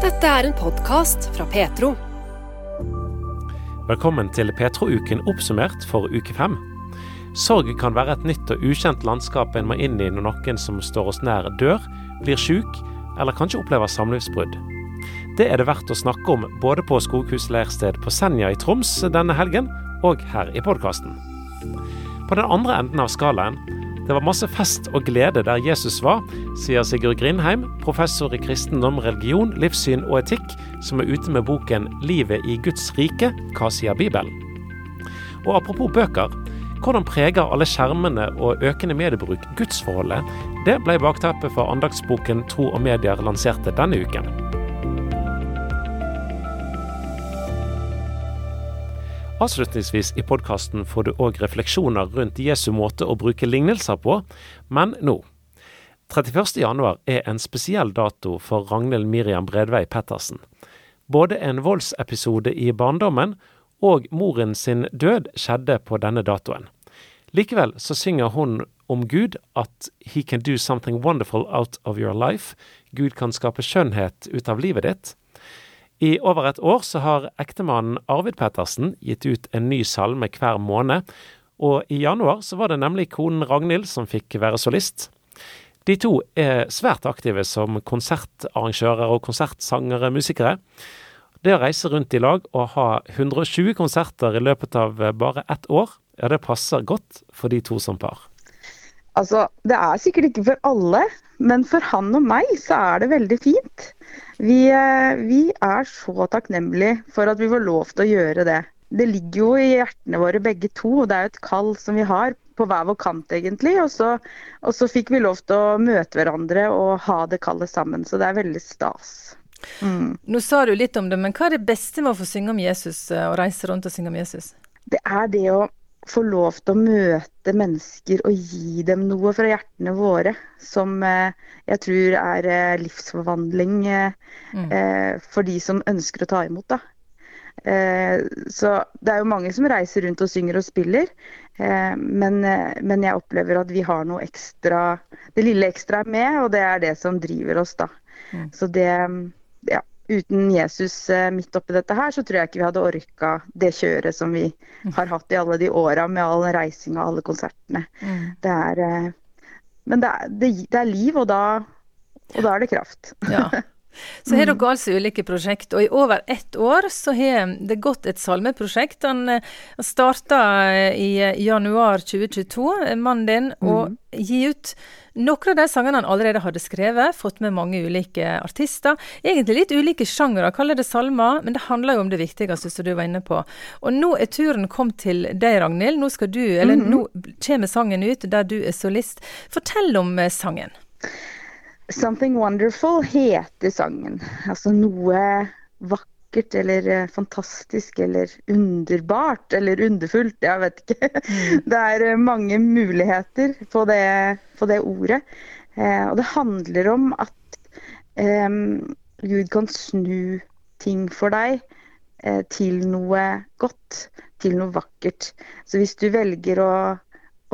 Dette er en podkast fra Petro. Velkommen til Petro-uken oppsummert for uke fem. Sorg kan være et nytt og ukjent landskap en må inn i når noen som står oss nær, dør, blir syk eller kanskje opplever samlivsbrudd. Det er det verdt å snakke om både på Skoghus leirsted på Senja i Troms denne helgen, og her i podkasten. På den andre enden av skalaen det var masse fest og glede der Jesus var, sier Sigurd Grindheim, professor i kristendom, religion, livssyn og etikk, som er ute med boken 'Livet i Guds rike hva sier Bibelen?'. Og apropos bøker, hvordan preger alle skjermene og økende mediebruk gudsforholdet? Det ble bakteppet for andagsboken Tro og medier lanserte denne uken. Avslutningsvis i podkasten får du òg refleksjoner rundt Jesu måte å bruke lignelser på, men nå. 31.1 er en spesiell dato for Ragnhild Miriam Bredvei Pettersen. Både en voldsepisode i barndommen og moren sin død skjedde på denne datoen. Likevel så synger hun om Gud at He can do something wonderful out of your life. Gud kan skape skjønnhet ut av livet ditt. I over et år så har ektemannen Arvid Pettersen gitt ut en ny salme hver måned, og i januar så var det nemlig konen Ragnhild som fikk være solist. De to er svært aktive som konsertarrangører og konsertsangere, musikere. Det å reise rundt i lag og ha 120 konserter i løpet av bare ett år, ja det passer godt for de to som par. Altså, det er sikkert ikke for alle, men for han og meg så er det veldig fint. Vi, eh, vi, er så takknemlige for at vi får lov til å gjøre det. Det ligger jo i hjertene våre begge to, og det er jo et kall som vi har på hver vår kant egentlig. Og så, og så fikk vi lov til å møte hverandre og ha det kallet sammen. Så det er veldig stas. Mm. Nå sa du litt om det, men hva er det beste med å få synge om Jesus eh, og reise rundt og synge om Jesus? Det er det å få lov til å møte mennesker og gi dem noe fra hjertene våre som eh, jeg tror er eh, livsforvandling eh, mm. for de som ønsker å ta imot. da. Så det er jo mange som reiser rundt og synger og spiller, men, men, jeg opplever at vi har noe ekstra Det lille ekstra er med, og det er det som driver oss, da. Mm. Så det Ja uten Jesus eh, midt oppi dette her, så tror jeg ikke vi hadde orka det kjøret som vi mm. har hatt i alle de åra med all reising og alle konsertene. Mm. Det er, eh, men det er, det, det er, liv, og da, og da er det kraft. Ja. Så har dere altså ulike prosjekt, og i over ett år så har det gått et salmeprosjekt. Han, eh, starta i januar 2022, mannen din, mm. gi ut noen av de sangene han allerede hadde skrevet, fått med mange ulike artister. Egentlig litt ulike sjangere, kaller det salmer, men det handler jo om det viktigste som du var inne på. Og nå er turen kommet til deg, Ragnhild. Nå skal du, eller mm -hmm. nå kommer sangen ut der du er solist. Fortell om eh, sangen. 'Something Wonderful' heter sangen. Altså noe vakkert eller eh, fantastisk eller underbart eller underfullt. Jeg vet ikke. Mm. Det er eh, mange muligheter på det, på det ordet. Eh, og det handler om at um, Gud kan snu ting for deg til noe godt, til noe vakkert. Så hvis du velger å,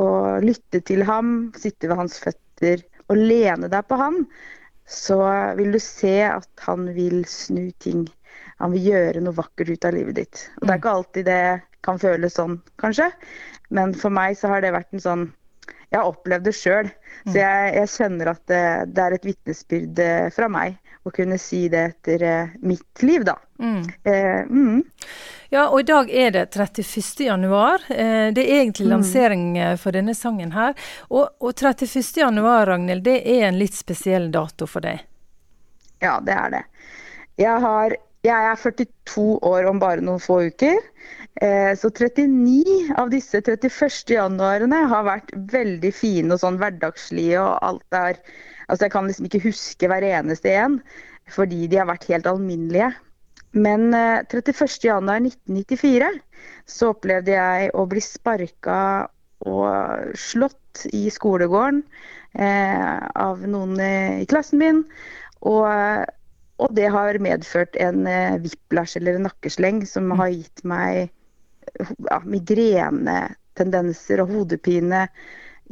å lytte til ham, sitte ved hans føtter og lene deg på han, så vil du se at han vil snu ting han vil gjøre noe vakkert ut av livet ditt. Og Det er mm. ikke alltid det kan føles sånn, kanskje. Men for meg så har det vært en sånn Jeg har opplevd det sjøl. Så mm. jeg, jeg, kjenner at det, det er et vitnesbyrd eh, fra meg å kunne si det etter eh, mitt liv, da. Mm. Eh, mm. Ja, og i dag er det 31. januar. Eh, det er egentlig mm. lansering mm. for denne sangen her. Og, og 31. januar, Ragnhild, det er en litt spesiell dato for deg? Ja, det er det. Jeg har jeg er 42 år om bare noen få uker. Eh, så 39 av disse 31. januarene har vært veldig fine og sånn hverdagslige. og alt der. altså Jeg kan liksom ikke huske hver eneste en, fordi de har vært helt alminnelige. Men 31. januar 1994 så opplevde jeg å bli sparka og slått i skolegården eh, av noen i klassen min. Og og det har medført en eh, whiplash eller en nakkesleng som mm. har gitt meg ja, migrenetendenser og hodepine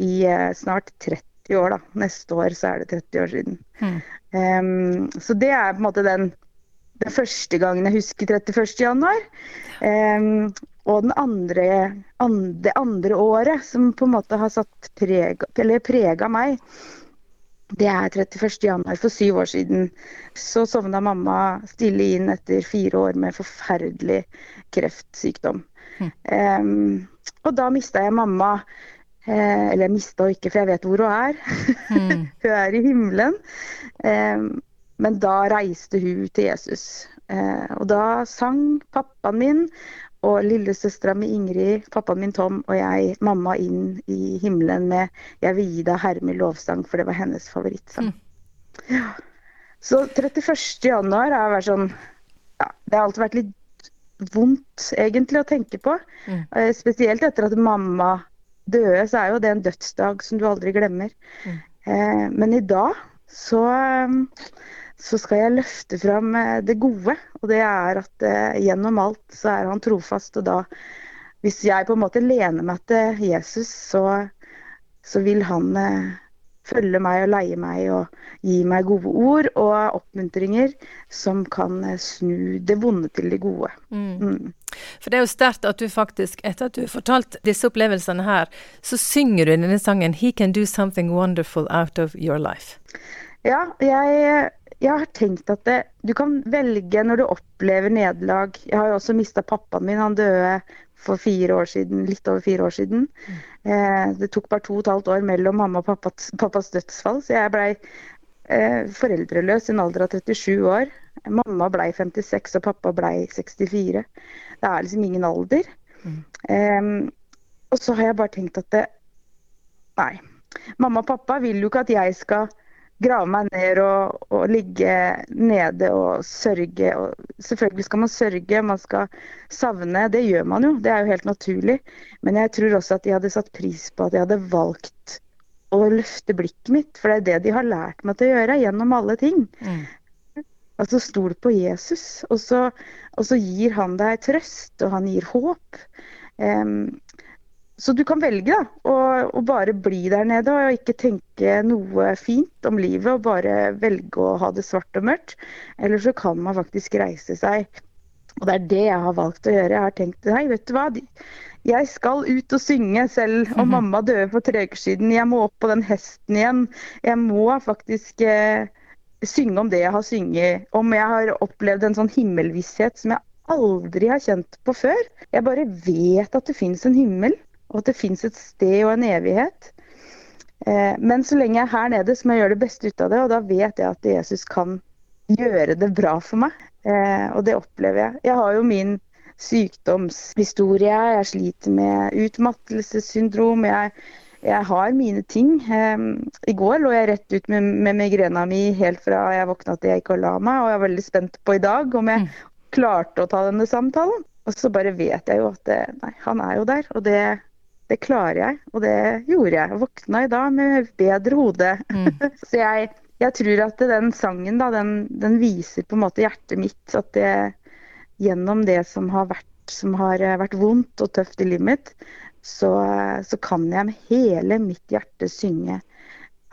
i eh, snart 30 år. da. Neste år så er det 30 år siden. Mm. Um, så det er på en måte den den første gangen jeg husker 31. januar. Um, og den andre, andre, det andre året som på en måte har satt preg, eller prega meg, det er 31. januar for syv år siden. Så sovna mamma stille inn etter fire år med forferdelig kreftsykdom. Mm. Um, og da mista jeg mamma. Eh, eller jeg mista henne ikke, for jeg vet hvor hun er. Mm. hun er i himmelen. Um, men da reiste hun til Jesus. Eh, og da sang pappaen min og lillesøstera mi Ingrid, pappaen min Tom og jeg mamma inn i himmelen med 'Jeg vil gi deg Herre min lovsang', for det var hennes favorittsang. Mm. Ja. Så 31. januar har vært sånn ja, Det har alltid vært litt vondt, egentlig, å tenke på. Mm. Eh, spesielt etter at mamma døde, så er jo det en dødsdag som du aldri glemmer. Mm. Eh, men i dag så så skal jeg løfte fram eh, det gode. Og det er at uh, gjennom alt så er han trofast. Og da, hvis jeg på en måte lener meg til Jesus, så, så vil han uh, følge meg og leie meg og gi meg gode ord og oppmuntringer som kan snu det vonde til det gode. Mm. Mm. For det er jo sterkt at du faktisk, etter at du har fortalt disse opplevelsene her, så synger du i denne sangen 'He can do something wonderful out of your life'. Ja, jeg jeg har tenkt at det, du kan velge når du opplever nederlag. Jeg har jo også mista pappaen min. Han døde for fire år siden, litt over fire år siden. Mm. Eh, det tok bare to og et halvt år mellom mamma og pappas, pappas dødsfall, så jeg blei eh, foreldreløs i en alder av 37 år. Mamma blei 56 og pappa blei 64. Det er liksom ingen alder. Mm. Eh, og så har jeg bare tenkt at det Nei. Mamma og pappa vil jo ikke at jeg skal grave meg ned og, og, ligge nede og sørge. Og selvfølgelig skal man sørge, man skal savne. Det gjør man jo, det er jo helt naturlig. Men jeg tror også at de hadde satt pris på at jeg hadde valgt å løfte blikket mitt. For det er det de har lært meg til å gjøre gjennom alle ting. Mm. Altså stol på Jesus, og så, og så, gir han deg trøst, og han gir håp. Um, så du kan velge da, å, å, bare bli der nede og ikke tenke noe fint om livet og bare velge å ha det svart og mørkt. Eller så kan man faktisk reise seg. Og det er det jeg har valgt å gjøre. Jeg har tenkt nei, vet du hva. Jeg skal ut og synge selv om mhm. mamma døde for tre uker siden. Jeg må opp på den hesten igjen. Jeg må faktisk eh, synge om det jeg har synget om. Jeg har opplevd en sånn himmelvisshet som jeg aldri har kjent på før. Jeg bare vet at det finnes en himmel og at det fins et sted og en evighet. Eh, men så lenge jeg er her nede, så må jeg gjøre det beste ut av det, og da vet jeg at Jesus kan gjøre det bra for meg. Eh, og det opplever jeg. Jeg har jo min sykdomshistorie. Jeg sliter med utmattelsessyndrom. Jeg, jeg har mine ting. Eh, I går lå jeg rett ut med, med migrena mi helt fra jeg våkna til jeg gikk og la meg, og jeg er veldig spent på i dag om jeg mm. klarte å ta denne samtalen. Og så bare vet jeg jo at det, nei, han er jo der, og det, det klarer jeg, og det gjorde jeg. Våkna i dag med bedre hode. Mm. så jeg, jeg, tror at den sangen da, den, den, viser på en måte hjertet mitt. At det gjennom det som har vært, som har vært vondt og tøft i livet mitt, så, så kan jeg med hele mitt hjerte synge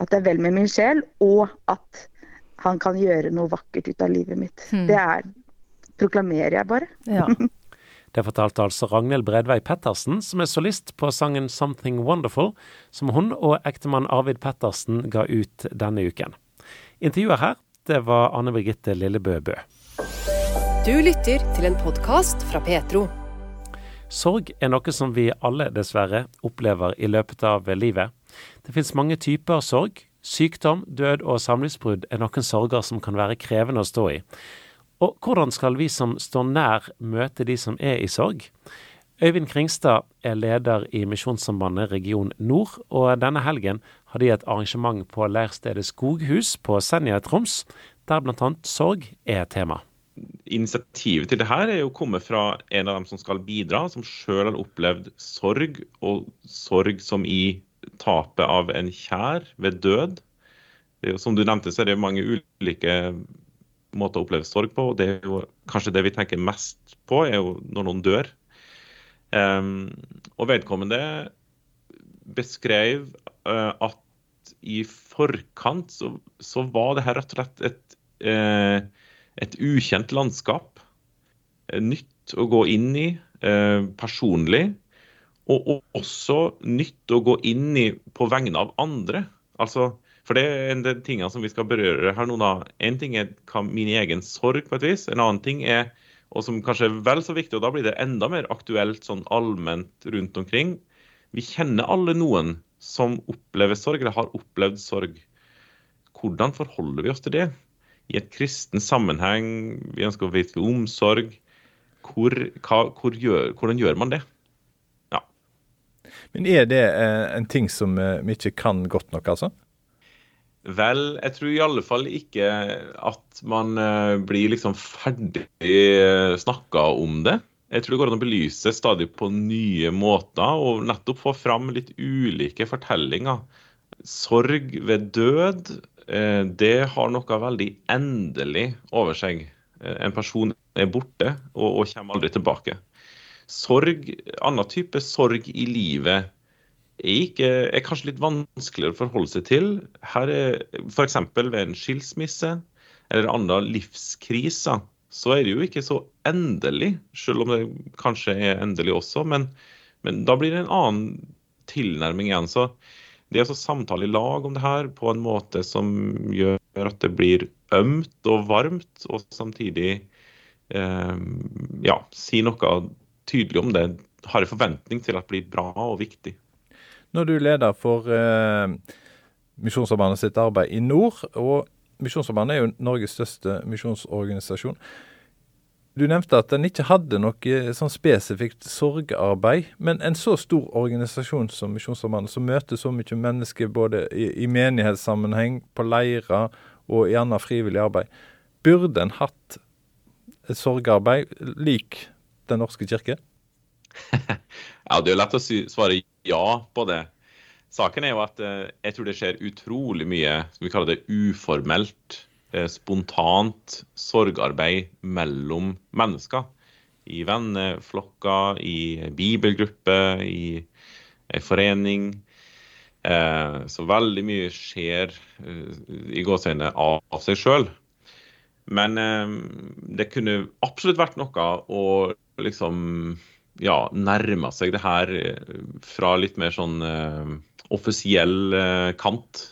at det er vel med min sjel, og at han kan gjøre noe vakkert ut av livet mitt. Mm. Det er proklamerer jeg bare. Ja. Det fortalte altså Ragnhild Bredvei Pettersen, som er solist på sangen 'Something Wonderful', som hun og ektemann Arvid Pettersen ga ut denne uken. Intervjuet her, det var Anne Birgitte Lillebø Bø. Du lytter til en podkast fra Petro. Sorg er noe som vi alle dessverre opplever i løpet av livet. Det finnes mange typer sorg. Sykdom, død og samlivsbrudd er noen sorger som kan være krevende å stå i. Og hvordan skal vi som står nær, møte de som er i sorg? Øyvind Kringstad er leder i Misjonssambandet region nord, og denne helgen har de et arrangement på leirstedet Skoghus på Senja i Troms, der bl.a. sorg er tema. Initiativet til det her er jo kommet fra en av dem som skal bidra, som sjøl har opplevd sorg, og sorg som i tapet av en kjær ved død. Som du nevnte, så er det mange ulike måte å oppleve sorg på. og det er jo Kanskje det vi tenker mest på, er jo når noen dør. Um, og vedkommende beskrev uh, at i forkant så, så, var det her rett og slett et, uh, et ukjent landskap. Nytt å gå inn i personlig. Og også nytt å gå inn i på vegne av andre. Altså, for det er en del tingene som vi skal berøre her nå. da. En ting er min egen sorg, på et vis. En annen ting er, og som kanskje er vel så viktig, og da blir det enda mer aktuelt sånn allment rundt omkring. Vi kjenner alle noen som opplever sorg, eller har opplevd sorg. Hvordan forholder vi oss til det? I et kristen sammenheng, vi ønsker å vite omsorg. Hvor, hva, hvor gjør, hvordan gjør man det? Men er det eh, en ting som eh, vi ikke kan godt nok, altså? Vel, jeg tror i alle fall ikke at man uh, blir liksom ferdig uh, snakka om det. Jeg tror det går an å belyse stadig på nye måter og nettopp få fram litt ulike fortellinger. Sorg ved død, uh, det har noe veldig endelig over seg. En person er borte og, og kommer aldri tilbake. Sorg, annen type sorg i livet ikke, er kanskje litt vanskeligere å forholde seg til. Her er F.eks. ved en skilsmisse eller andre livskriser, så er det jo ikke så endelig, selv om det kanskje er endelig også. Men, men da blir det en annen tilnærming igjen. Så det å samtale i lag om det her på en måte som gjør at det blir ømt og varmt, og samtidig eh, ja, si noe tydelig om det, har en forventning til at det blir bra og viktig du er leder for eh, Misjonssambandet sitt arbeid i nord. Og Misjonssambandet er jo Norges største misjonsorganisasjon. Du nevnte at den ikke hadde noe sånn spesifikt sorgarbeid. Men en så stor organisasjon som Misjonssambandet, som møter så mye mennesker både i, i menighetssammenheng, på leirer og i annet frivillig arbeid, burde en hatt et sorgarbeid lik Den norske kirke? ja, det er jo lett å svare ja på det. Saken er jo at eh, jeg tror det skjer utrolig mye skal vi kalle det uformelt, eh, spontant sorgarbeid mellom mennesker. I venneflokker, i bibelgrupper, i forening. Eh, så veldig mye skjer i gåseøynene av seg sjøl. Men det kunne absolutt vært noe å liksom ja, nærma seg det her eh, fra litt mer sånn uh, offisiell uh, kant.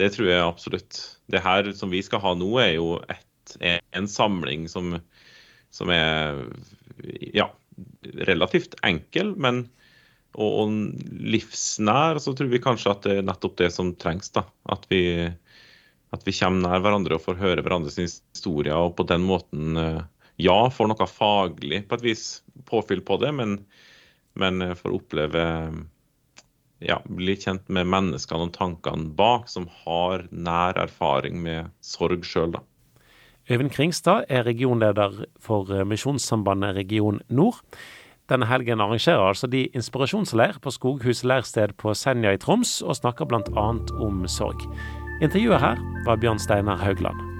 Det tror jeg absolutt. Det her som vi skal ha nå, er jo et, en samling som, som er ja, relativt enkel, men og, og, livsnær. Så tror vi kanskje at det er nettopp det som trengs. da, At vi, at vi kommer nær hverandre og får høre hverandres historier, og på den måten uh, ja, får noe faglig på et vis påfyll på det, men, men får oppleve ja, bli kjent med menneskene og tankene bak, som har nær erfaring med sorg sjøl, da. Øyvind Kringstad er regionleder for Misjonssambandet region nord. Denne helgen arrangerer altså de inspirasjonsleir på Skoghus leirsted på Senja i Troms, og snakker bl.a. om sorg. Intervjuet her var Bjørn Steinar Haugland.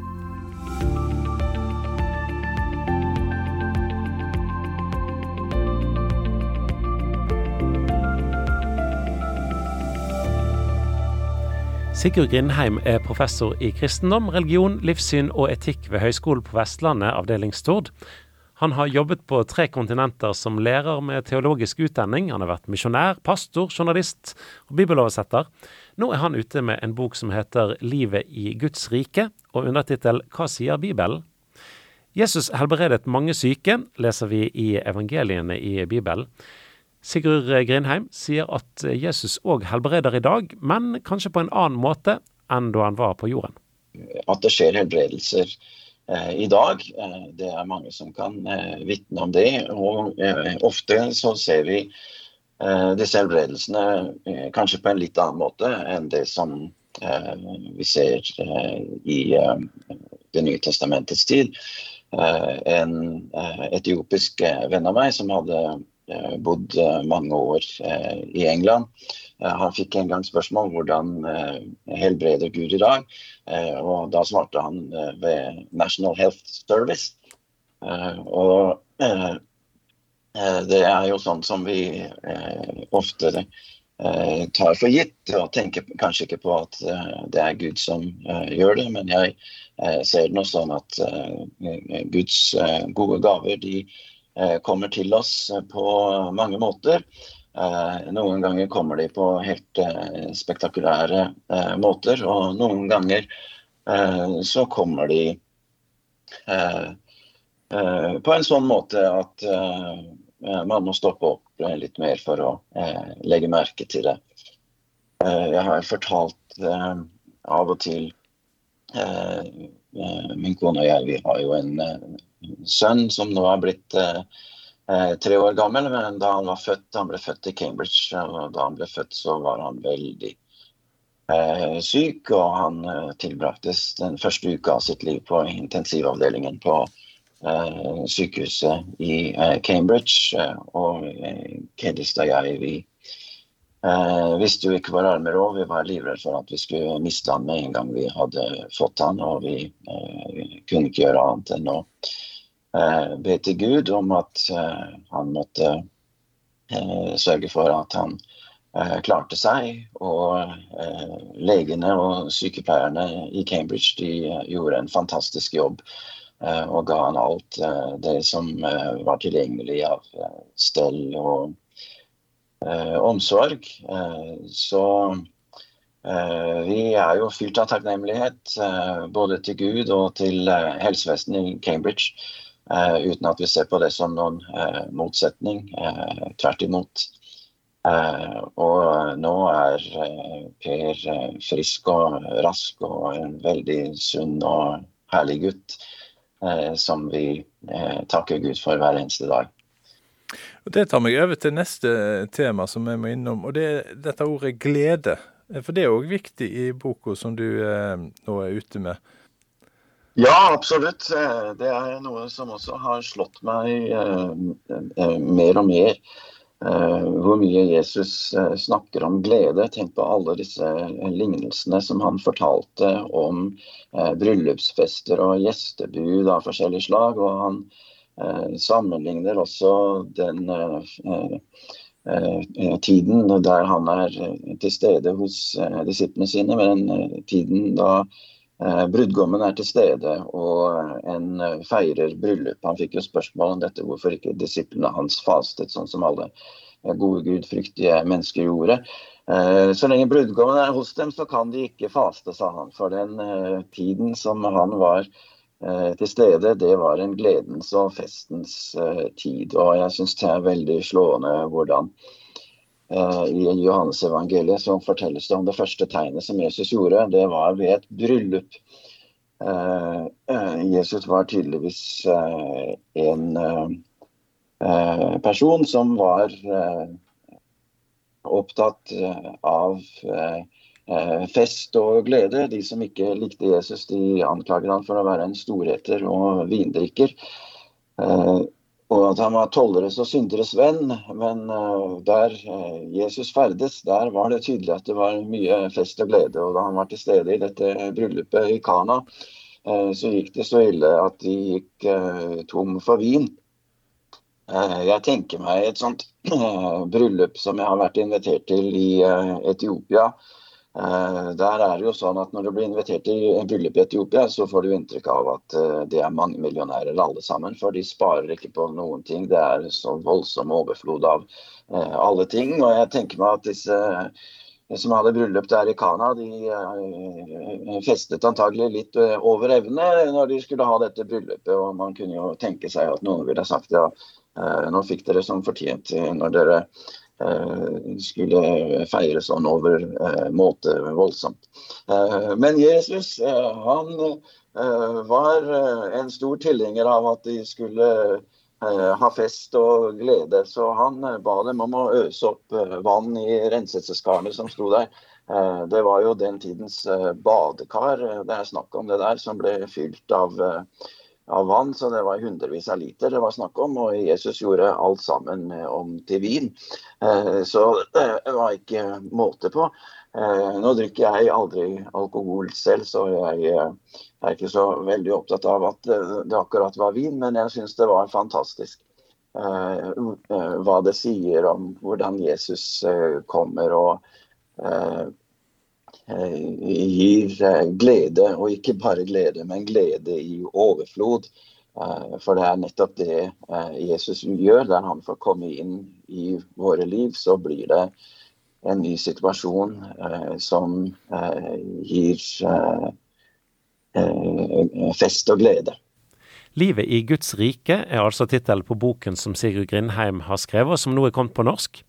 Sigurd Grindheim er professor i kristendom, religion, livssyn og etikk ved Høgskolen på Vestlandet, avdeling Stord. Han har jobbet på tre kontinenter som lærer med teologisk utdanning. Han har vært misjonær, pastor, journalist og bibeloversetter. Nå er han ute med en bok som heter 'Livet i Guds rike', og undertittel 'Hva sier Bibelen?'. Jesus helbredet mange syke, leser vi i evangeliene i Bibelen. Sigurd Grindheim sier at Jesus òg helbreder i dag, men kanskje på en annen måte enn da han var på jorden. At det skjer helbredelser eh, i dag, eh, det er mange som kan eh, vitne om det. Og eh, ofte så ser vi eh, disse helbredelsene eh, kanskje på en litt annen måte enn det som vi ser i Det nye testamentets tid. en etiopisk venn av meg som hadde bodd eh, mange år eh, i England. Han fikk en gang spørsmål hvordan helbreder Gud i dag. Og da svarte han ved National Health Service. Og det er jo sånn som vi ofte tar for gitt og tenker kanskje ikke på at det er Gud som gjør det. Men jeg ser det nå sånn at Guds gode gaver de kommer til oss på mange måter. Noen ganger kommer de på helt spektakulære måter, og noen ganger så kommer de på en sånn måte at Eh, man må stoppe opp litt mer for å eh, legge merke til det. Eh, jeg har fortalt av og til Min kone og jeg vi har jo en sønn som nå har blitt tre år gammel. Men da han var født Han ble født i Cambridge, og da han ble født, så var han veldig syk. Og han tilbrakte den første uka av sitt liv på intensivavdelingen på Eh, sykehuset i eh, Cambridge. Eh, og Kedis og jeg vi visste jo ikke våre armer òg. Vi var livredde for at vi skulle miste han med en gang vi hadde fått han, og vi kunne ikke gjøre annet enn å be til Gud om at han måtte sørge for at han klarte seg. Og legene og sykepleierne i Cambridge de gjorde en fantastisk jobb Eh, og ga han alt eh, det som eh, var tilgjengelig av stell og omsorg. Så vi er jo fylt av takknemlighet både til Gud og til helsevesenet i Cambridge. Uten at vi ser på det som noen motsetning. Tvert imot. Og nå er Per frisk og rask og en veldig sunn og herlig gutt. Eh, som vi eh, takker Gud for hver eneste dag. Og Det tar meg over til neste tema som jeg må innom, og det er dette ordet glede. For det er òg viktig i boka som du eh, nå er ute med. Ja, absolutt. Det er noe som også har slått meg mer og mer Eh, hvor mye Jesus eh, snakker om glede. Tenk på alle disse eh, lignelsene som han fortalte om bryllupsfester og gjestebud av forskjellig slag. Og han sammenligner også den tiden der han er til stede hos disiplene sine, med den tiden da brudgommen er til stede og en feirer bryllup. Han fikk jo spørsmål om dette, hvorfor ikke disiplene hans fastet sånn som alle gode gudfryktige mennesker gjorde. Eh, så lenge brudgommen er hos dem, så kan de ikke faste, sa han. For den eh, tiden som han var eh, til stede, det var en gledens og festens tid. Og jeg syns det er veldig slående hvordan i Johannes evangeliet så fortelles det om det første tegnet som Jesus gjorde. Det var ved et bryllup. Jesus var tydeligvis en Eh, person som var eh, opptatt eh, av fest og glede. De som ikke likte Jesus, de anklager han for å være en storheter og vindrikker. Og at han var tolleres og synderes venn. Men der Jesus ferdes, der var det tydelig at det var mye fest og glede. Og da han var til stede i dette bryllupet i Kana, så gikk det så ille at de gikk tom for vin. Eh, jeg tenker meg et sånt bryllup som jeg har vært invitert til i Etiopia. Uh, der er det jo sånn at Når du blir invitert til bryllup i Etiopia, så får du inntrykk av at det er mange millionærer alle sammen. For de sparer ikke på noen ting. Det er så voldsom overflod av alle ting. Og jeg tenker meg at disse som hadde bryllup der i Kana, de festet antagelig litt over evne når de skulle ha dette bryllupet. Og man kunne jo tenke seg at noen ville sagt ja, Eh, nå fikk dere som fortjent når dere eh, skulle feire sånn over eh, måte voldsomt. Men Jesus han var en stor tilhenger av at de skulle ha fest og glede. Så han ba dem om å øse opp vann i renselseskarene som sto der. Det var jo den tidens badekar det er snakk om det der, som ble fylt av av vann, så det var hundrevis av liter det var snakk om. Og Jesus gjorde alt sammen eh, om til vin. Eh, så det var ikke måte på. Eh, nå drikker jeg aldri alkohol selv, så jeg er ikke så veldig opptatt av at det akkurat var vin, men jeg syns det var fantastisk. hva det sier om hvordan Jesus kommer og gir glede, og ikke bare glede, men glede i overflod. For det er nettopp det Jesus gjør. Der han får komme inn i våre liv, så blir det en ny situasjon som gir fest og glede. Livet i Guds rike er altså tittelen på boken som Sigurd Grindheim har skrevet, og som nå er kommet på norsk.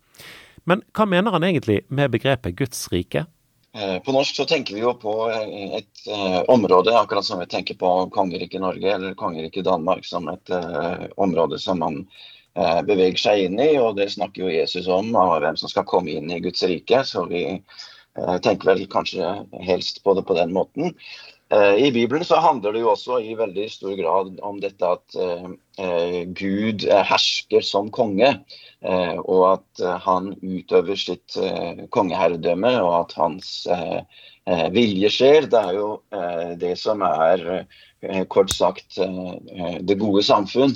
Men hva mener han egentlig med begrepet Guds rike? På norsk så tenker vi jo på et område, akkurat som vi tenker på kongeriket Norge eller kongeriket Danmark, som et område som man beveger seg inn i. Og det snakker jo Jesus om, av hvem som skal komme inn i Guds rike. Så vi tenker vel kanskje helst på det på den måten. I Bibelen så handler det jo også i veldig stor grad om dette at Gud hersker som konge, og at han utøver sitt kongeherredømme, og at hans vilje skjer. Det er jo det som er kort sagt det gode samfunn.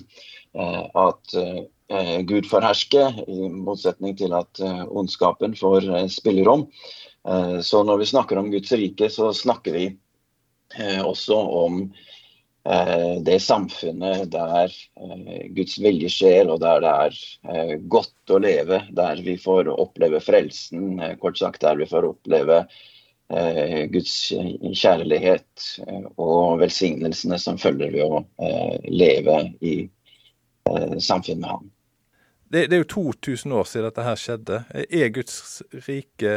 At Gud får herske, i motsetning til at ondskapen får spillerom. Så når vi snakker om Guds rike, så snakker vi også om det samfunnet der Guds vilje skjer, og der det er godt å leve. Der vi får oppleve frelsen, kort sagt der vi får oppleve Guds kjærlighet og velsignelsene som følger ved å leve i samfunn med ham. Det, det, er jo 2000 år siden dette her skjedde. Er Guds rike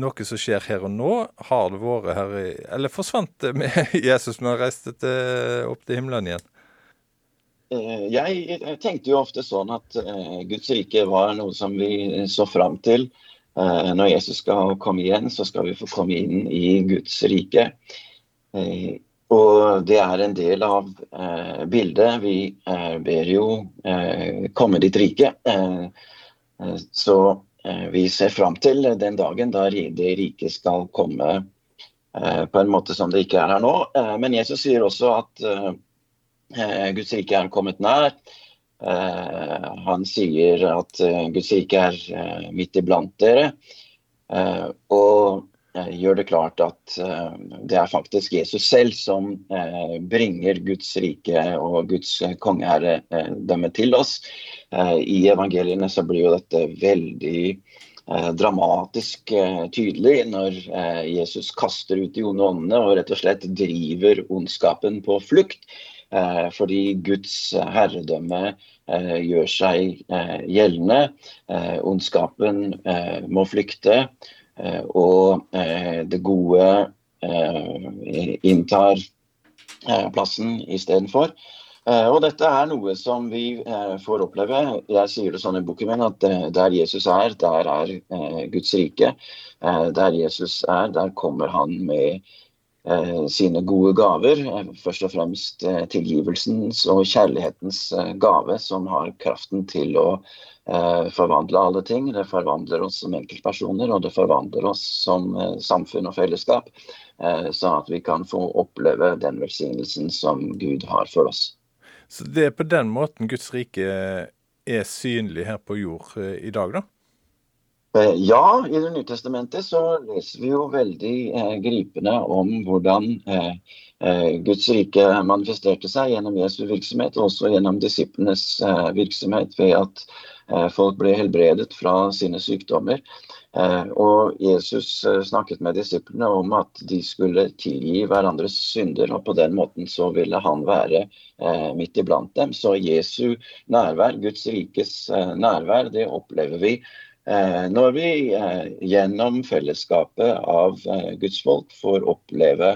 noe som skjer her og nå? Har det vært her i Eller forsvant det med Jesus når han reiste til, opp til himmelen igjen? Jeg tenkte jo ofte sånn at Guds rike var noe som vi så fram til. Når Jesus skal komme igjen, så skal vi få komme inn i Guds rike. Og det er en del av bildet. Vi ber jo komme ditt rike. Så vi ser fram til den dagen da det riket skal komme på en måte som det ikke er her nå. Men Jesus sier også at Guds rike er kommet nær. Han sier at Guds rike er midt iblant dere. Og gjør det klart at det er faktisk Jesus selv som bringer Guds rike og Guds kongeherredømme til oss. I evangeliene så blir jo dette veldig dramatisk tydelig når Jesus kaster ut de onde åndene og rett og slett driver ondskapen på flukt. Fordi Guds herredømme gjør seg gjeldende. Ondskapen må flykte. Og det gode inntar plassen istedenfor. Og dette er noe som vi får oppleve. Jeg sier det sånn i boken min at der Jesus er, der er Guds rike. Der Jesus er, der kommer han med sine gode gaver. Først og fremst tilgivelsens og kjærlighetens gave, som har kraften til å forvandle alle ting. Det forvandler oss som enkeltpersoner, og det forvandler oss som samfunn og fellesskap. Sånn at vi kan få oppleve den velsignelsen som Gud har for oss. Så det er på den måten Guds rike er synlig her på jord i dag, da? Ja, i Det nye testamentet så leser vi jo veldig eh, gripende om hvordan eh, Guds rike manifesterte seg gjennom Jesu virksomhet, og også gjennom disiplenes eh, virksomhet ved at eh, folk ble helbredet fra sine sykdommer. Og Jesus snakket med disiplene om at de skulle tilgi hverandres synder, og på den måten så ville han være midt iblant dem. Så Jesu nærvær, Guds rikes nærvær, det opplever vi når vi gjennom fellesskapet av Guds folk får oppleve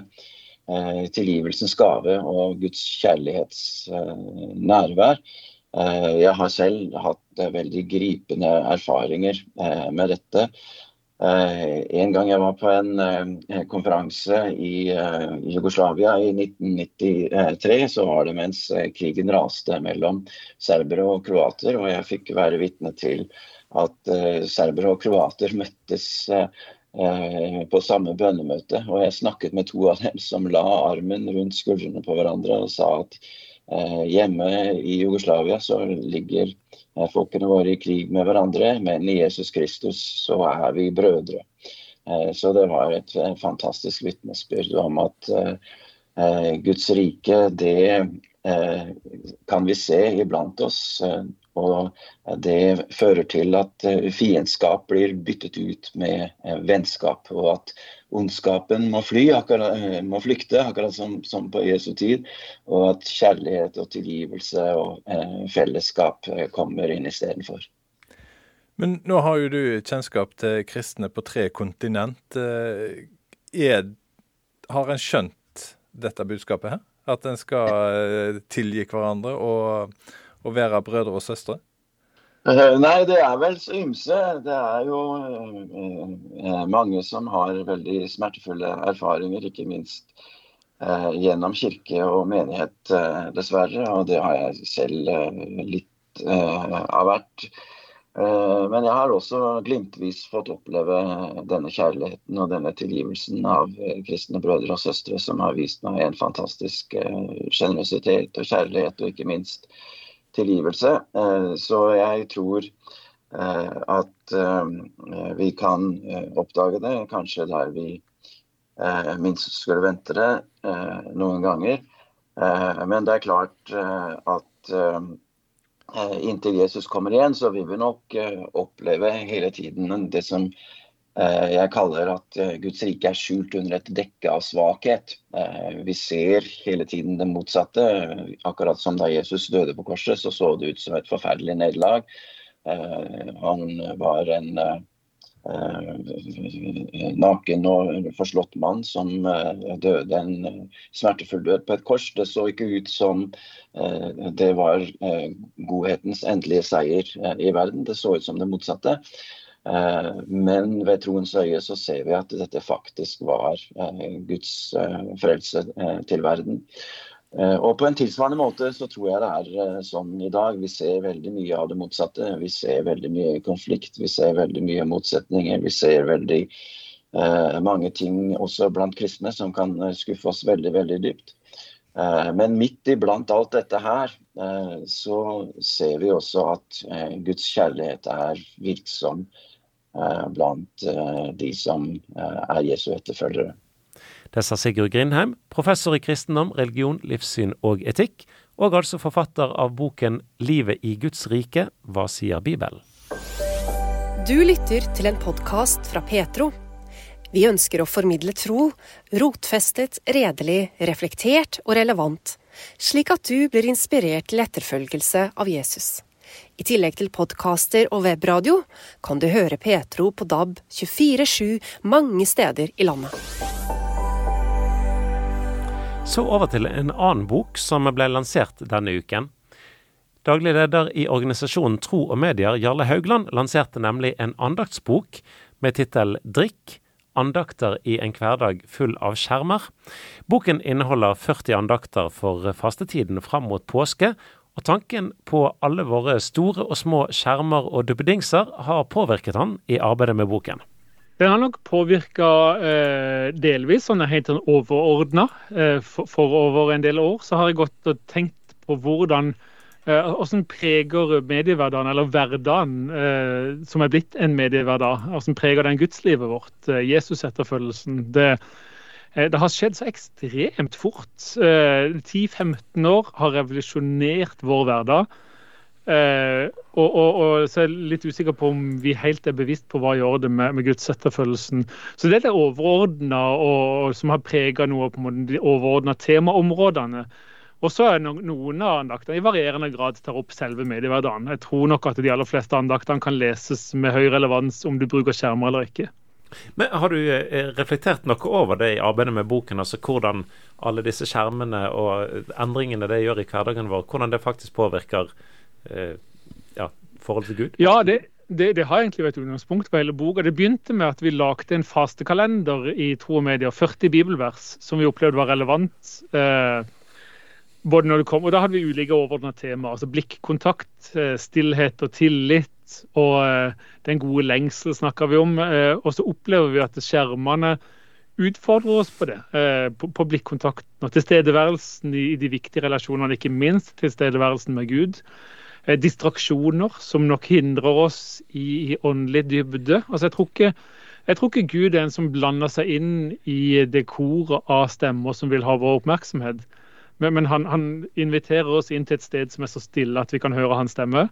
tilgivelsens gave og Guds kjærlighets nærvær. Jeg har selv hatt veldig gripende erfaringer med dette. En gang jeg var på en konferanse i Jugoslavia i 1993, så var det mens krigen raste mellom serbere og kroater, og jeg fikk være vitne til at serbere og kroater møttes på samme bønnemøte. Og jeg snakket med to av dem som la armen rundt skuldrene på hverandre og sa at hjemme i Jugoslavia så ligger folkene våre i krig med hverandre, men i Jesus Kristus så er vi brødre. Så det var et fantastisk vitnesbyrd om at Guds rike, det kan vi se iblant oss. Og Det fører til at eh, fiendskap blir byttet ut med eh, vennskap. Og at ondskapen må, fly, akkurat, eh, må flykte, akkurat som, som, på Jesu tid. Og at kjærlighet og tilgivelse og eh, fellesskap kommer inn istedenfor. Men nå har jo du kjennskap til kristne på tre kontinent. Er, har en skjønt dette budskapet her? At en skal tilgi hverandre og å være brødre og søstre? Eh, nei, det er vel så ymse. Det er jo eh, eh, mange som har veldig smertefulle erfaringer, ikke minst eh, gjennom kirke og menighet, eh, dessverre. Og det har jeg selv eh, litt av hvert. Men jeg har også glimtvis fått oppleve denne kjærligheten og denne tilgivelsen av kristne brødre og søstre, som har vist meg en fantastisk sjenerøsitet og kjærlighet, og ikke minst tilgivelse. Eh, så jeg tror eh, at eh, vi kan oppdage det kanskje der vi minst skulle vente det noen ganger. Men det er klart at inntil Jesus kommer igjen, så vil vi nok oppleve hele tiden det som jeg kaller at eh, Guds rike er skjult under et dekke av svakhet. Eh, vi ser hele tiden det motsatte. Akkurat som da Jesus døde på korset, så så det ut som et forferdelig nederlag. Han var en naken og forslått mann som døde en smertefull død på et kors. Det så ikke ut som det var godhetens endelige seier i verden. Det så ut som det motsatte. Eh, men ved troens øye så ser vi at dette faktisk var eh, Guds eh, frelse til verden. Og på en tilsvarende måte så tror jeg det er sånn i dag. Vi ser veldig mye av det motsatte. Vi ser veldig mye konflikt, vi ser veldig mye motsetninger. Vi ser veldig mange ting også blant kristne som kan skuffe oss veldig, veldig dypt. Men midt iblant alt dette her, så ser vi også at Guds kjærlighet er virksom blant eh, de som eh, er Jesu etterfølgere. Det sa Sigurd Grindheim, professor i kristendom, religion, livssyn og etikk, og altså forfatter av boken 'Livet i Guds rike hva sier Bibelen'? Du lytter til en podkast fra Petro. Vi ønsker å formidle tro, rotfestet, redelig, reflektert og relevant, slik at du blir inspirert til etterfølgelse av Jesus. I tillegg til podkaster og webradio kan du høre Petro på DAB 24-7 mange steder i landet. Så over til en annen bok som ble lansert denne uken. Daglig leder i organisasjonen Tro og Medier, Jarle Haugland, lanserte nemlig en andaktsbok med tittel Drikk andakter i en hverdag full av skjermer. Boken inneholder 40 andakter for fastetiden fram mot påske, og tanken på alle våre store og små skjermer og duppedingser har påvirket han i arbeidet med boken. Den har nok påvirka eh, delvis, sånn helt sånn overordna. Eh, for, for, over en del år så har jeg gått og tenkt på hvordan eh, hvordan preger mediehverdagen, eller hverdagen eh, som er blitt en mediehverdag, hvordan preger den gudslivet vårt, eh, Jesus-etterfølgelsen. Det, det har skjedd så ekstremt fort. 10-15 eh, år har revolusjonert vår hverdag. Uh, og, og, og, så er jeg litt usikker på om vi helt er bevisst på hva gjør det med, med gudsetterfølelsen. Så det er det overordna som har prega noe på de overordna temaområdene. Og så er no, noen av andaktene i varierende grad tar opp selve mediehverdagen. Jeg tror nok at de aller fleste andaktene kan leses med høy relevans om du bruker skjermer eller ikke. Men Har du eh, reflektert noe over det i arbeidet med boken? altså Hvordan alle disse skjermene og endringene det gjør i hverdagen vår, hvordan det faktisk påvirker eh, ja, forholdet til Gud? Ja, det, det, det, har egentlig vært utgangspunkt for hele boka. Det begynte med at vi lagde en fastekalender i Tro og Media, 40 bibelvers, som vi opplevde var relevant. Eh, både når det kom, og Da hadde vi ulike overordna temaer. altså Blikkontakt, eh, stillhet og tillit og eh, den gode lengsel snakker vi om. Eh, og så opplever vi at skjermene utfordrer oss på det. Eh, på, blikkontakten og tilstedeværelsen i, de viktige relasjonene, ikke minst tilstedeværelsen med Gud. Distraksjoner som nok hindrer oss i, åndelig dybde. Altså, jeg tror ikke jeg tror ikke Gud er en som blander seg inn i det koret av stemmer som vil ha vår oppmerksomhet. Men han, han, inviterer oss inn til et sted som er så stille at vi kan høre hans stemme.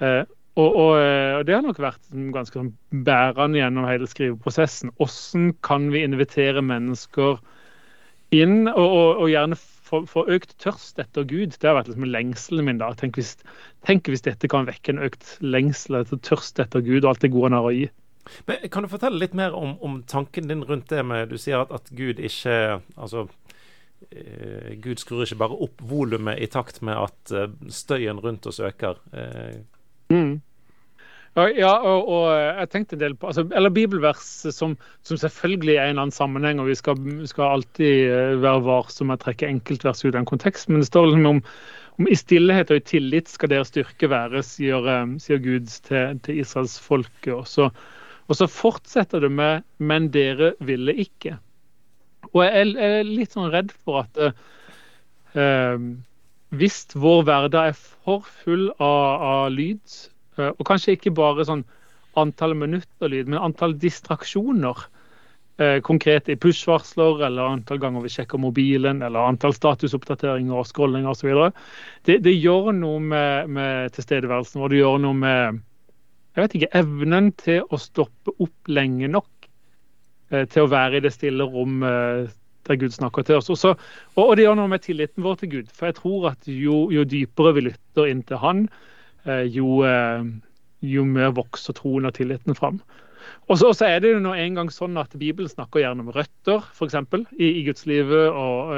Eh, og, og, eh, og, Det har nok vært ganske sånn bærende gjennom hele skriveprosessen. Hvordan kan vi invitere mennesker inn, og, og, gjerne få, få, økt tørst etter Gud? Det har vært liksom lengselen min. da. Tenk hvis, tenk hvis, dette kan vekke en økt lengsel etter tørst etter Gud og alt det gode han har å gi. Men Kan du fortelle litt mer om, om tanken din rundt det med Du sier at, at Gud ikke Altså eh, Gud skrur ikke bare opp volumet i takt med at eh, støyen rundt oss øker. Eh. Mm. Ja, og, og, jeg tenkte en del på altså, Eller bibelvers som, som, selvfølgelig er i en annen sammenheng, og vi skal, skal alltid eh, være varsomme med å trekke enkeltvers ut av en kontekst, men det står liksom om, om i stillhet og i tillit skal deres styrke være, sier, eh, sier Gud til, til israelsfolket. Og så, og så fortsetter det med 'men dere ville ikke'. Og jeg er litt sånn redd for at eh, hvis vår hverdag er for full av, av lyd Eh, og kanskje ikke bare sånn antall minutter lyd, men antall distraksjoner. Eh, konkret i push-varsler, eller antall ganger vi sjekker mobilen, eller antall statusoppdateringer og scrollinger osv. Det, det gjør noe med, med tilstedeværelsen vår. Det gjør noe med jeg vet ikke, evnen til å stoppe opp lenge nok eh, til å være i det stille rom eh, der Gud snakker til oss. Også, og, og, det gjør noe med tilliten vår til Gud. For jeg tror at jo, jo dypere vi lytter inn til Han, Eh, jo, eh, jo mer vokser troen og tilliten fram. Og så er det jo nå en gang sånn at Bibelen snakker gjerne om røtter, f.eks. I, i gudslivet, og,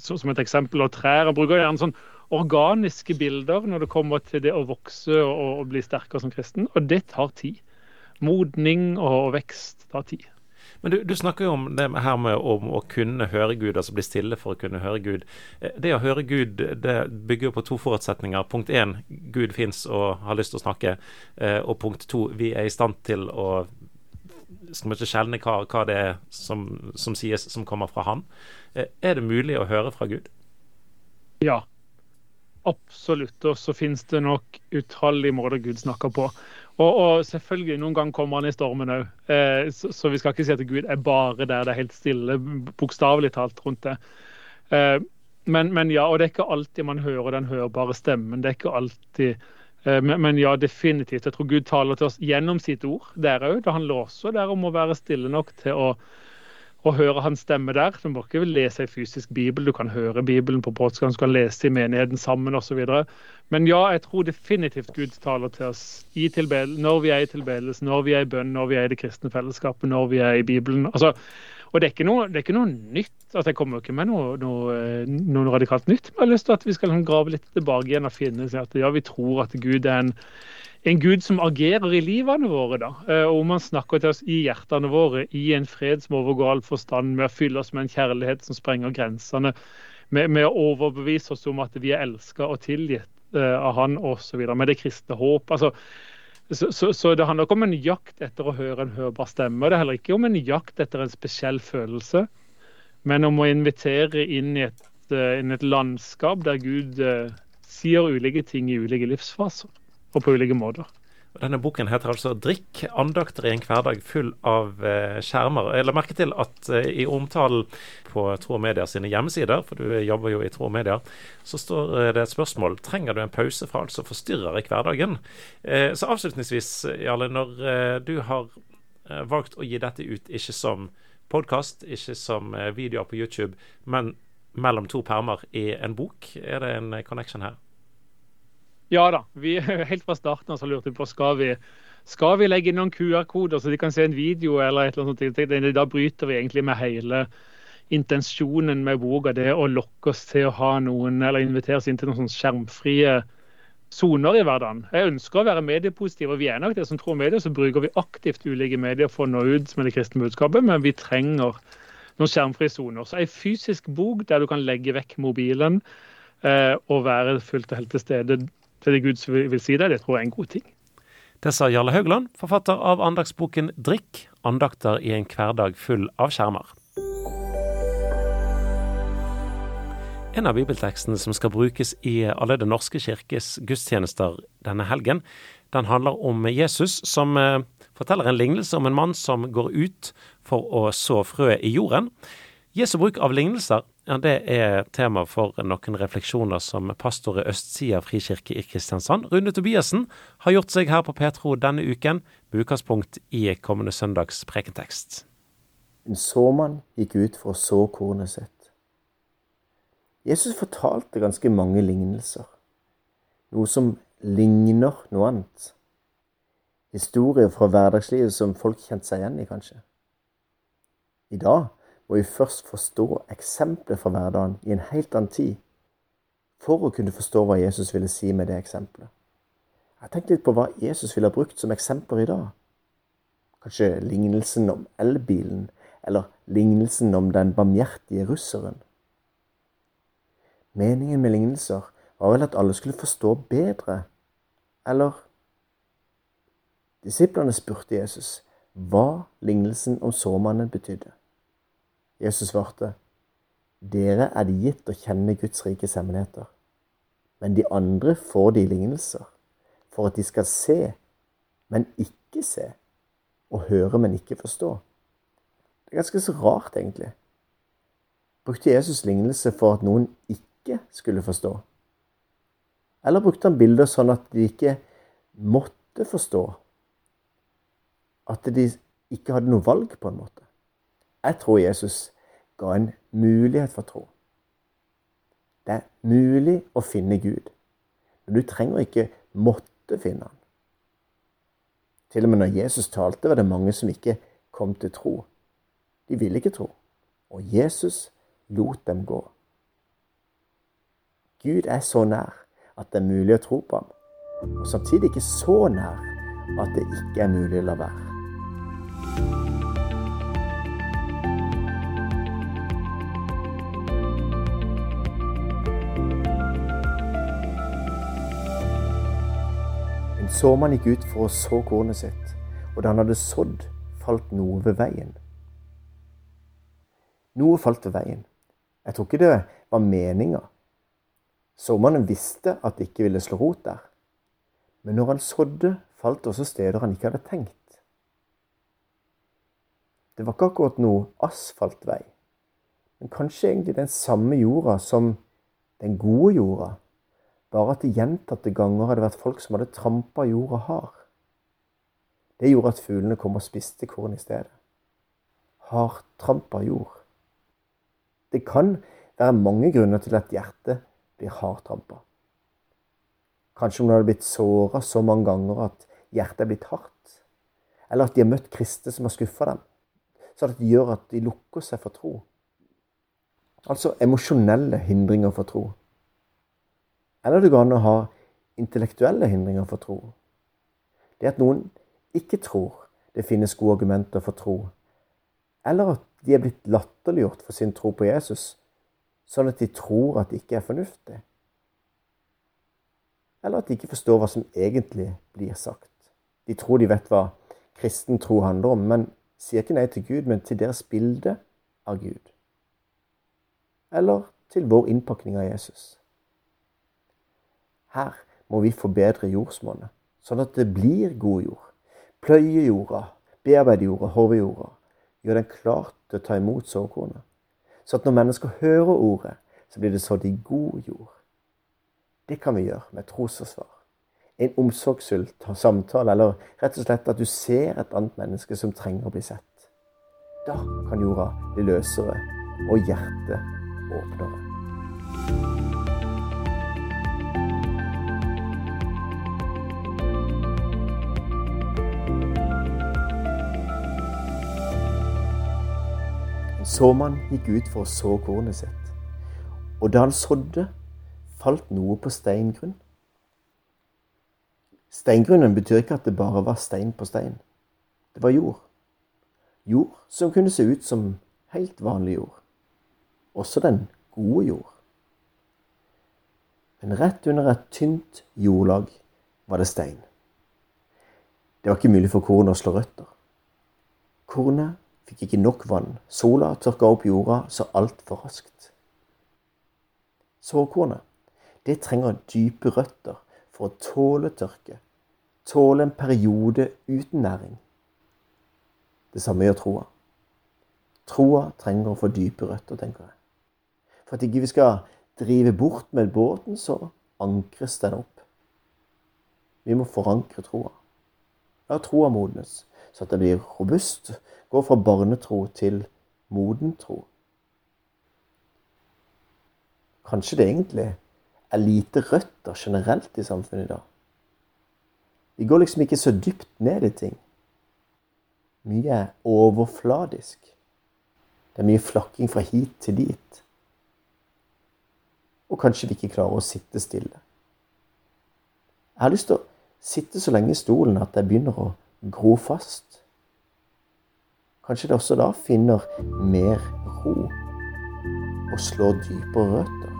så, som et eksempel, og trær. og bruker gjerne sånn organiske bilder når det kommer til det å vokse og, og bli sterkere som kristen. Og det tar tid. Modning og vekst tar tid. Men du, du, snakker jo om det her med å, å, kunne høre Gud, altså bli stille for å kunne høre Gud. Eh, det å høre Gud det bygger jo på to forutsetninger. Punkt én, Gud fins og har lyst til å snakke. Eh, og punkt to, vi er i stand til å skal vi ikke skjelne hva, hva, det er som, som, sies som kommer fra Han. Eh, er det mulig å høre fra Gud? Ja, absolutt. Og så finnes det nok utallige måter Gud snakker på. Og, og, selvfølgelig, noen ganger kommer han i stormen òg. Eh, så, så, vi skal ikke si at Gud er bare der det er helt stille, bokstavelig talt rundt det. Eh, men, men, ja, og det er ikke alltid man hører den hørbare stemmen. Det er ikke alltid eh, men, men, ja, definitivt. Jeg tror Gud taler til oss gjennom sitt ord der òg. Det handler også der om å være stille nok til å å høre hans stemme der. Du må ikke lese en fysisk bibel, du kan høre Bibelen på podkast, du kan lese i menigheten sammen osv. Men ja, jeg tror definitivt Gud taler til oss når vi er i tilbedelse, når vi er i bønn, når vi er i det kristne fellesskapet, når vi er i Bibelen. Altså, og det er, noe, det er ikke noe nytt. altså Jeg kommer ikke med noe, noe, noe radikalt nytt. Men jeg har lyst til at vi skal grave litt tilbake igjen og finne at ja, vi tror at Gud er en en Gud som agerer i livene våre. da, eh, og Om han snakker til oss i hjertene våre, i en fred som overgår all forstand, med å fylle oss med en kjærlighet som sprenger grensene, med, med å overbevise oss om at vi er elska og tilgitt uh, av Han osv., med det kristne håp. altså så, så, så, det handler ikke om en jakt etter å høre en hørbar stemme. Det er heller ikke om en jakt etter en spesiell følelse, men om å invitere inn i et, uh, inn et landskap der Gud uh, sier ulike ting i ulike livsfaser og på ulike måter. Denne boken heter altså 'Drikk andakter i en hverdag full av eh, skjermer'. Jeg la merke til at eh, i omtalen på Tro Media sine hjemmesider, for du jobber jo i Tro Media, så står eh, det et spørsmål trenger du en pause fra alt som forstyrrer i hverdagen. Så avslutningsvis, Jarle, når du har valgt å gi dette ut ikke som podkast, ikke som videoer på YouTube, men mellom to permer i en bok, er det en connection her? Ja da. Vi, helt fra starten så lurte vi på skal vi skal vi legge inn noen QR-koder så de kan se en video. eller et eller annet. Da bryter vi egentlig med hele intensjonen med boka. Det å lokke oss til å ha noen, eller invitere oss inn til noen sånn skjermfrie soner i hverdagen. Jeg ønsker å være mediepositiv, og vi er nok det som tror medier. Så bruker vi aktivt ulike medier for å nå ut med det kristne budskapet, men vi trenger noen skjermfrie soner. Så ei fysisk bok der du kan legge vekk mobilen eh, og være fullt og helt til stede til det Gud vil si det, det tror jeg er en god ting. Det sa Jarle Haugland, forfatter av andagsboken 'Drikk andakter i en hverdag full av skjermer'. En av bibeltekstene som skal brukes i alle Den norske kirkes gudstjenester denne helgen, den handler om Jesus som eh, forteller en lignelse om en mann som går ut for å så frø i jorden. Jesu bruk av lignelser ja, det er tema for noen refleksjoner som pastor i Østsida frikirke i Kristiansand, Rune Tobiassen, har gjort seg her på Petro denne uken, med utgangspunkt i kommende søndags prekentekst. En såmann gikk ut for å så kornet sitt. Jesus fortalte ganske mange lignelser. Noe som ligner noe annet. Historier fra hverdagslivet som folk kjente seg igjen i, kanskje. I dag må vi først forstå eksempelet fra hverdagen i en helt annen tid, for å kunne forstå hva Jesus ville si med det eksempelet. Jeg har tenkt litt på hva Jesus ville ha brukt som eksempler i dag. Kanskje lignelsen om elbilen, eller lignelsen om den barmhjertige russeren. Meningen med lignelser var vel at alle skulle forstå bedre, eller? Disiplene spurte Jesus hva lignelsen om såmannen betydde. Jesus svarte, Dere er det gitt å kjenne Guds rikes hemmeligheter, men de andre får de lignelser, for at de skal se, men ikke se, og høre, men ikke forstå. Det er ganske så rart, egentlig. Brukte Jesus lignelse for at noen ikke skulle forstå? Eller brukte han bilder sånn at de ikke måtte forstå? At de ikke hadde noe valg, på en måte? Jeg tror Jesus ga en mulighet for tro. Det er mulig å finne Gud, men du trenger ikke måtte finne han. Til og med når Jesus talte, var det mange som ikke kom til tro. De ville ikke tro. Og Jesus lot dem gå. Gud er så nær at det er mulig å tro på ham, og samtidig ikke så nær at det ikke er mulig å la være. En såmann gikk ut for å så kornet sitt, og da han hadde sådd, falt noe ved veien. Noe falt ved veien. Jeg tror ikke det var meninga Såmannen visste at det ikke ville slå rot der. Men når han sådde, falt også steder han ikke hadde tenkt. Det var ikke akkurat noe asfaltvei, men kanskje egentlig den samme jorda som den gode jorda, bare at det gjentatte ganger hadde vært folk som hadde trampa jorda hard. Det gjorde at fuglene kom og spiste korn i stedet. Hardtrampa jord. Det kan være mange grunner til at hjertet blir hardt Kanskje Kanskje det hadde blitt såra så mange ganger at hjertet er blitt hardt. Eller at de har møtt kristne som har skuffa dem. Så det gjør at de lukker seg for tro. Altså emosjonelle hindringer for tro. Eller det går an å ha intellektuelle hindringer for tro. Det at noen ikke tror det finnes gode argumenter for tro. Eller at de er blitt latterliggjort for sin tro på Jesus sånn at de tror at det ikke er fornuftig. Eller at de ikke forstår hva som egentlig blir sagt. De tror de vet hva kristen tro handler om, men sier ikke nei til Gud, men til deres bilde av Gud. Eller til vår innpakning av Jesus. Her må vi forbedre jordsmonnet, sånn at det blir god jord. Pløye jorda, bearbeide jorda, horve jorda. Gjør den klar til å ta imot såkornet. Så at når mennesker hører ordet, så blir det sådd i god jord. Det kan vi gjøre med trosforsvar. En omsorgsfull samtale, eller rett og slett at du ser et annet menneske som trenger å bli sett. Da kan jorda bli løsere og hjertet åpnere. Såmann gikk ut for å så kornet sitt. Og da han sådde, falt noe på steingrunn. Steingrunnen betyr ikke at det bare var stein på stein. Det var jord. Jord som kunne se ut som helt vanlig jord. Også den gode jord. Men rett under et tynt jordlag var det stein. Det var ikke mulig for kornet å slå røtter. Kornet fikk ikke nok vann. Sola tørka opp jorda så altfor raskt. Såkornet, det trenger dype røtter for å tåle tørke, tåle en periode uten næring. Det samme gjør troa. Troa trenger å få dype røtter, tenker jeg. For at ikke vi skal drive bort med båten, så ankres den opp. Vi må forankre troa. La troa modnes, så at det blir robust. Gå fra barnetro til moden tro. Kanskje det egentlig er lite røtter generelt i samfunnet i dag. Vi går liksom ikke så dypt ned i ting. Mye er overfladisk. Det er mye flakking fra hit til dit. Og kanskje vi ikke klarer å sitte stille. Jeg har lyst til å sitte så lenge i stolen at jeg begynner å gro fast. Kanskje det også da finner mer ro og slår dypere røtter.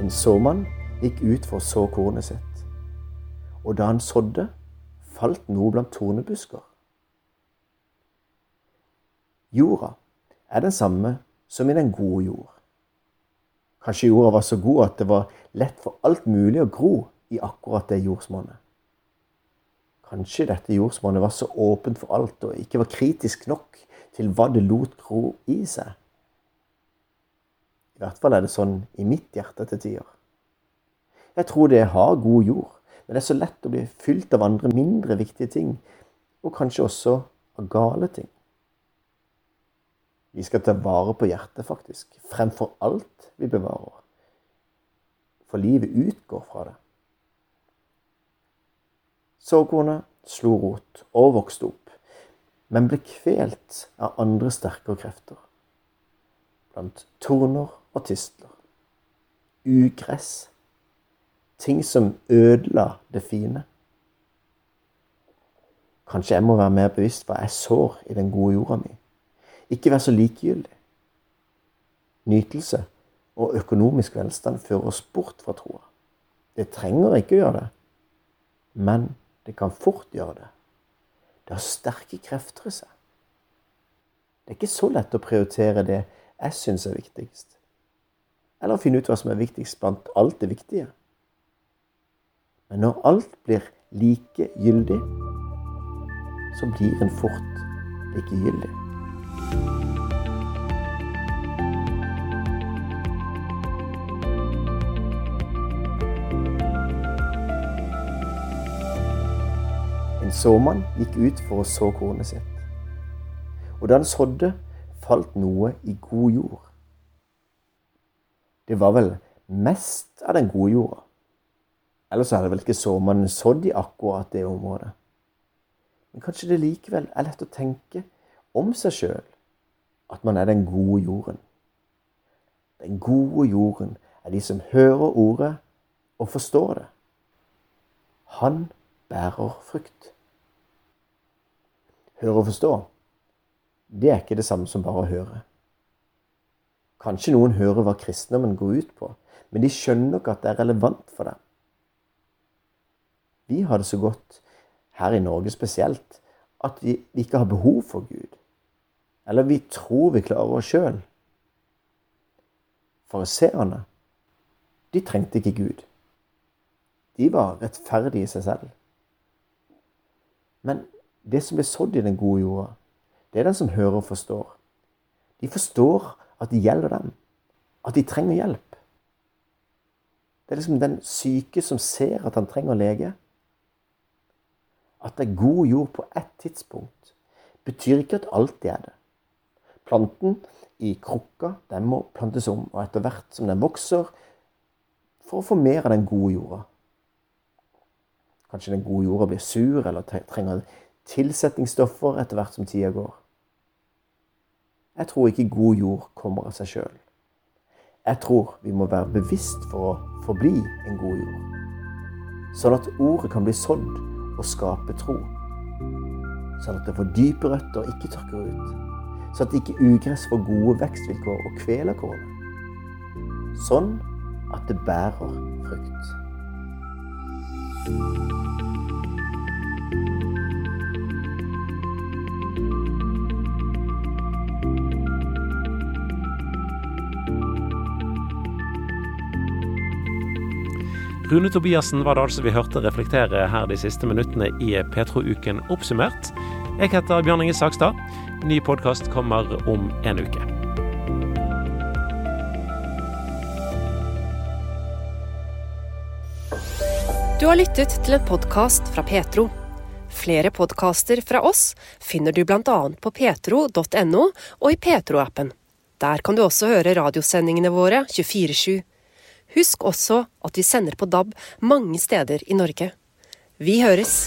En såmann gikk ut for å så kornet sitt. Og da han sådde, falt noe blant tornebusker. Jorda er den samme som i den gode jord. Kanskje jorda var så god at det var lett for alt mulig å gro i akkurat det jordsmonnet. Kanskje dette jordsmonnet var så åpent for alt og ikke var kritisk nok til hva det lot gro i seg. I hvert fall er det sånn i mitt hjerte til tider. Jeg tror det har god jord, men det er så lett å bli fylt av andre mindre viktige ting, og kanskje også av gale ting. Vi skal ta vare på hjertet, faktisk, fremfor alt vi bevarer. For livet utgår fra det. Såkornet slo rot og vokste opp, men ble kvelt av andre sterkere krefter. Blant torner og tistler. Ugress. Ting som ødela det fine. Kanskje jeg må være mer bevisst hva jeg sår i den gode jorda mi. Ikke være så likegyldig. Nytelse og økonomisk velstand fører oss bort fra troa. Det trenger ikke å gjøre det, men det kan fort gjøre det. Det har sterke krefter i seg. Det er ikke så lett å prioritere det jeg syns er viktigst eller å finne ut hva som er viktigst blant alt det viktige. Men når alt blir likegyldig, så blir en fort likegyldig. En såmann gikk ut for å så kornet sitt. Og da han sådde, falt noe i god jord det var vel mest av den gode jorda. Ellers hadde vel ikke såmannen sådd i akkurat det området. Men kanskje det likevel er lett å tenke om seg sjøl at man er den gode jorden. Den gode jorden er de som hører ordet og forstår det. Han bærer frukt. Høre og forstå, det er ikke det samme som bare å høre. Kanskje noen hører hva kristendommen går ut på, men de skjønner ikke at det er relevant for dem. Vi har det så godt, her i Norge spesielt, at vi ikke har behov for Gud. Eller vi tror vi klarer oss sjøl. Fariseerne, de trengte ikke Gud. De var rettferdige i seg selv. Men det som blir sådd i den gode jorda, det er den som hører og forstår. De forstår at det gjelder dem. At de trenger hjelp. Det er liksom den syke som ser at han trenger lege. At det er god jord på ett tidspunkt, betyr ikke at alltid er det. Planten i krukka den må plantes om, og etter hvert som den vokser, for å få mer av den gode jorda. Kanskje den gode jorda blir sur eller trenger tilsetningsstoffer etter hvert som tida går. Jeg tror ikke god jord kommer av seg sjøl. Jeg tror vi må være bevisst for å forbli en god jord. Sånn at ordet kan bli sådd og skape tro. Sånn at det får dype røtter og ikke tørker ut. Sånn at ikke ugress får gode vekstvilkår og kveler kornet. Sånn at det bærer frukt. Rune Tobiassen var det altså vi hørte reflektere her de siste minuttene i Petro-uken oppsummert. Jeg heter Bjørn Inge Sakstad. Ny podkast kommer om en uke. Du har lyttet til en podkast fra Petro. Flere podkaster fra oss finner du bl.a. på petro.no og i Petro-appen. Der kan du også høre radiosendingene våre 24-7. Husk også at vi sender på DAB mange steder i Norge. Vi høres!